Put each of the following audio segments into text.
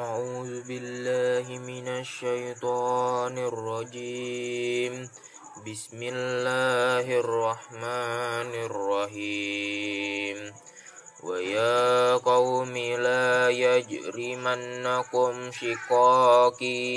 أعوذ بالله من الشيطان الرجيم. بسم الله الرحمن الرحيم. ويا قوم لا يجرمنكم شقاقي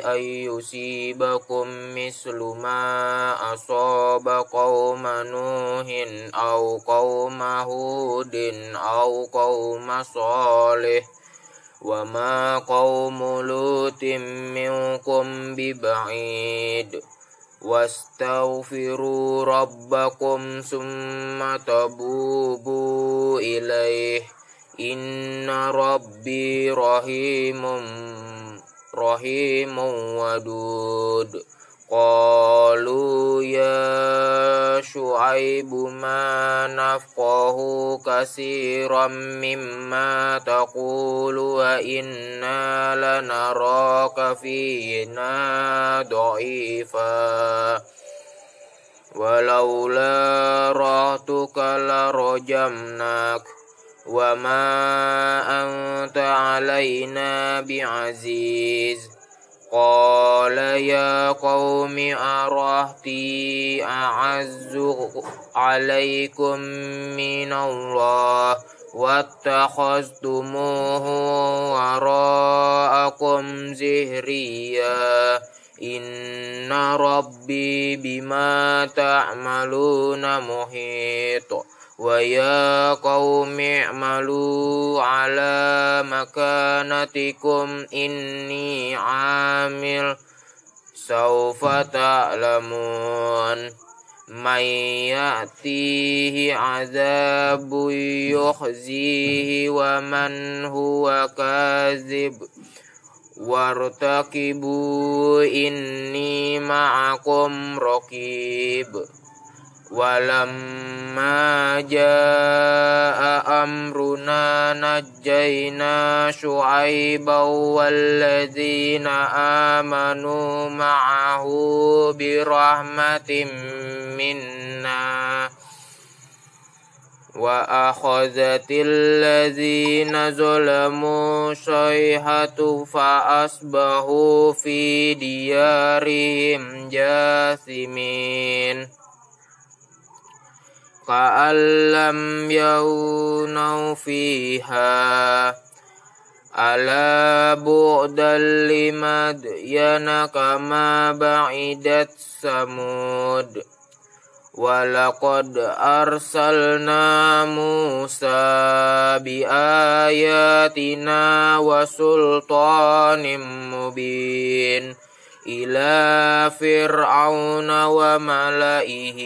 أن يصيبكم مثل ما أصاب قوم نوح أو قوم هود أو قوم صالح. وما قوم لوط منكم ببعيد واستغفروا ربكم ثم تبوبوا إليه إن ربي رحيم رحيم ودود قالوا يا شعيب ما نفقه كثيرا مما تقول وإنا لنراك فينا ضعيفا ولولا رهتك لرجمناك وما أنت علينا بعزيز قال يا قوم أرهتي أعز عليكم من الله واتخذتموه وراءكم زهريا إن ربي بما تعملون محيط ويا قوم اعملوا على مكانتكم إني عامل mil Saufa ta'lamun May ya'tihi azabu yukhzihi wa man huwa kazib. Wartakibu inni ma'akum rakib ولما جاء أمرنا نجينا شعيبا والذين آمنوا معه برحمة منا وأخذت الذين ظلموا صيحة فأصبحوا في ديارهم جاثمين كأن لم يغنوا فيها ألا بعدا لمدين كما بعدت ثمود ولقد أرسلنا موسى بآياتنا وسلطان مبين إلى فرعون وملئه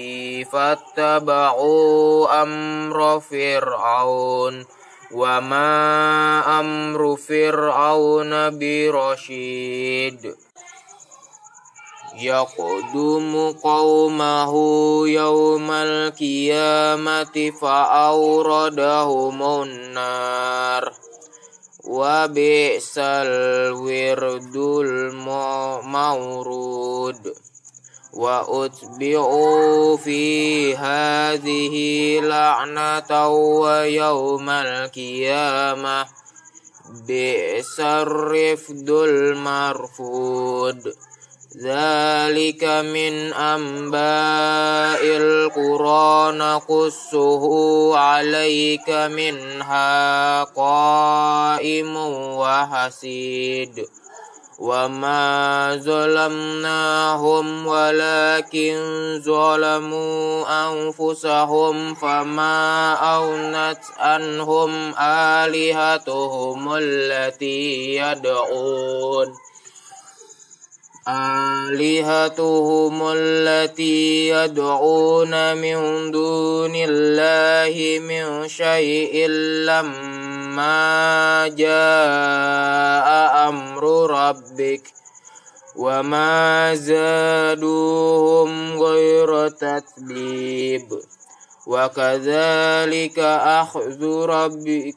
فاتبعوا أمر فرعون وما أمر فرعون برشيد يقدم قومه يوم القيامة فأوردهم النار wa bi'sal wirdul mawrud wa utbi'u fi hadhihi la'nata wa yawmal qiyamah bi'sar rifdul marfud ذلك من أنباء القرى نقصه عليك منها قائم وحسيد. وما ظلمناهم ولكن ظلموا أنفسهم فما أغنت عنهم آلهتهم التي يدعون. آلهتهم التي يدعون من دون الله من شيء لما جاء أمر ربك وما زادوهم غير تتبيب. وكذلك أخذ ربك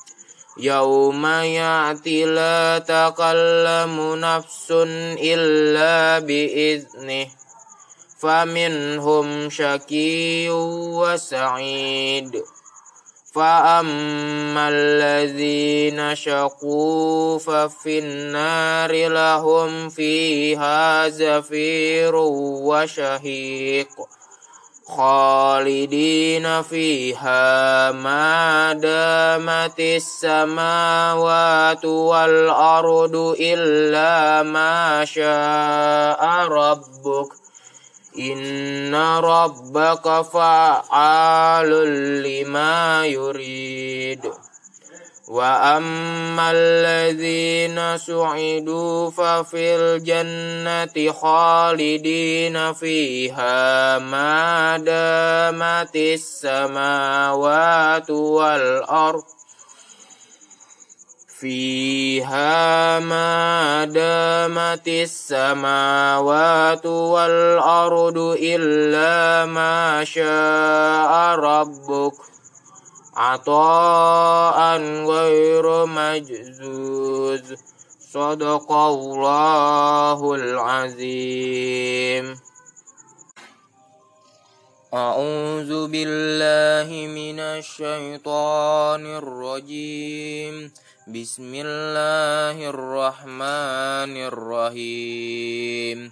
يوم يأتي لا تكلم نفس إلا بإذنه فمنهم شكي وسعيد فأما الذين شقوا ففي النار لهم فيها زفير وشهيق خالدين فيها ما دامت السماوات والأرض إلا ما شاء ربك إن ربك فعال لما يريد وأما الذين سعدوا ففي الجنة خالدين فيها ما دامت السماوات والأرض فيها ما دامت السماوات والأرض إلا ما شاء ربك عطاء غير مجزوز. صدق الله العظيم. أعوذ بالله من الشيطان الرجيم. بسم الله الرحمن الرحيم.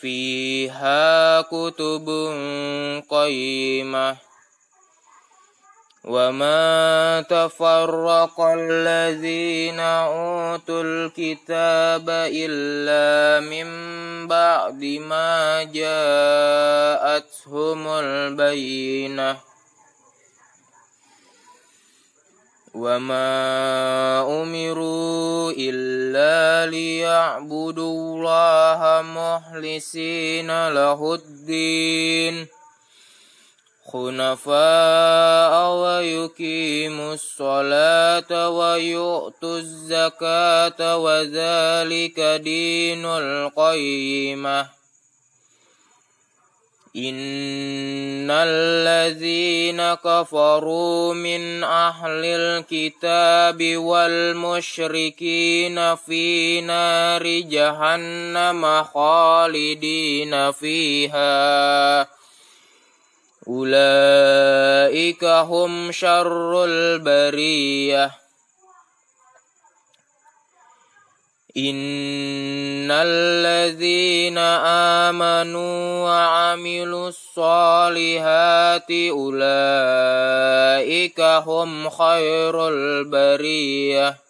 فيها كتب قيمة وما تفرق الذين أوتوا الكتاب إلا من بعد ما جاءتهم البينة وما أمروا إلا ليعبدوا الله مخلصين له الدين خنفاء ويقيموا الصلاة ويؤتوا الزكاة وذلك دين القيمه إن الذين كفروا من أهل الكتاب والمشركين في نار جهنم خالدين فيها أولئك هم شر البريه إن الذين آمنوا وعملوا الصالحات أولئك هم خير البريه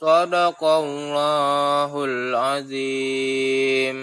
صدق الله العظيم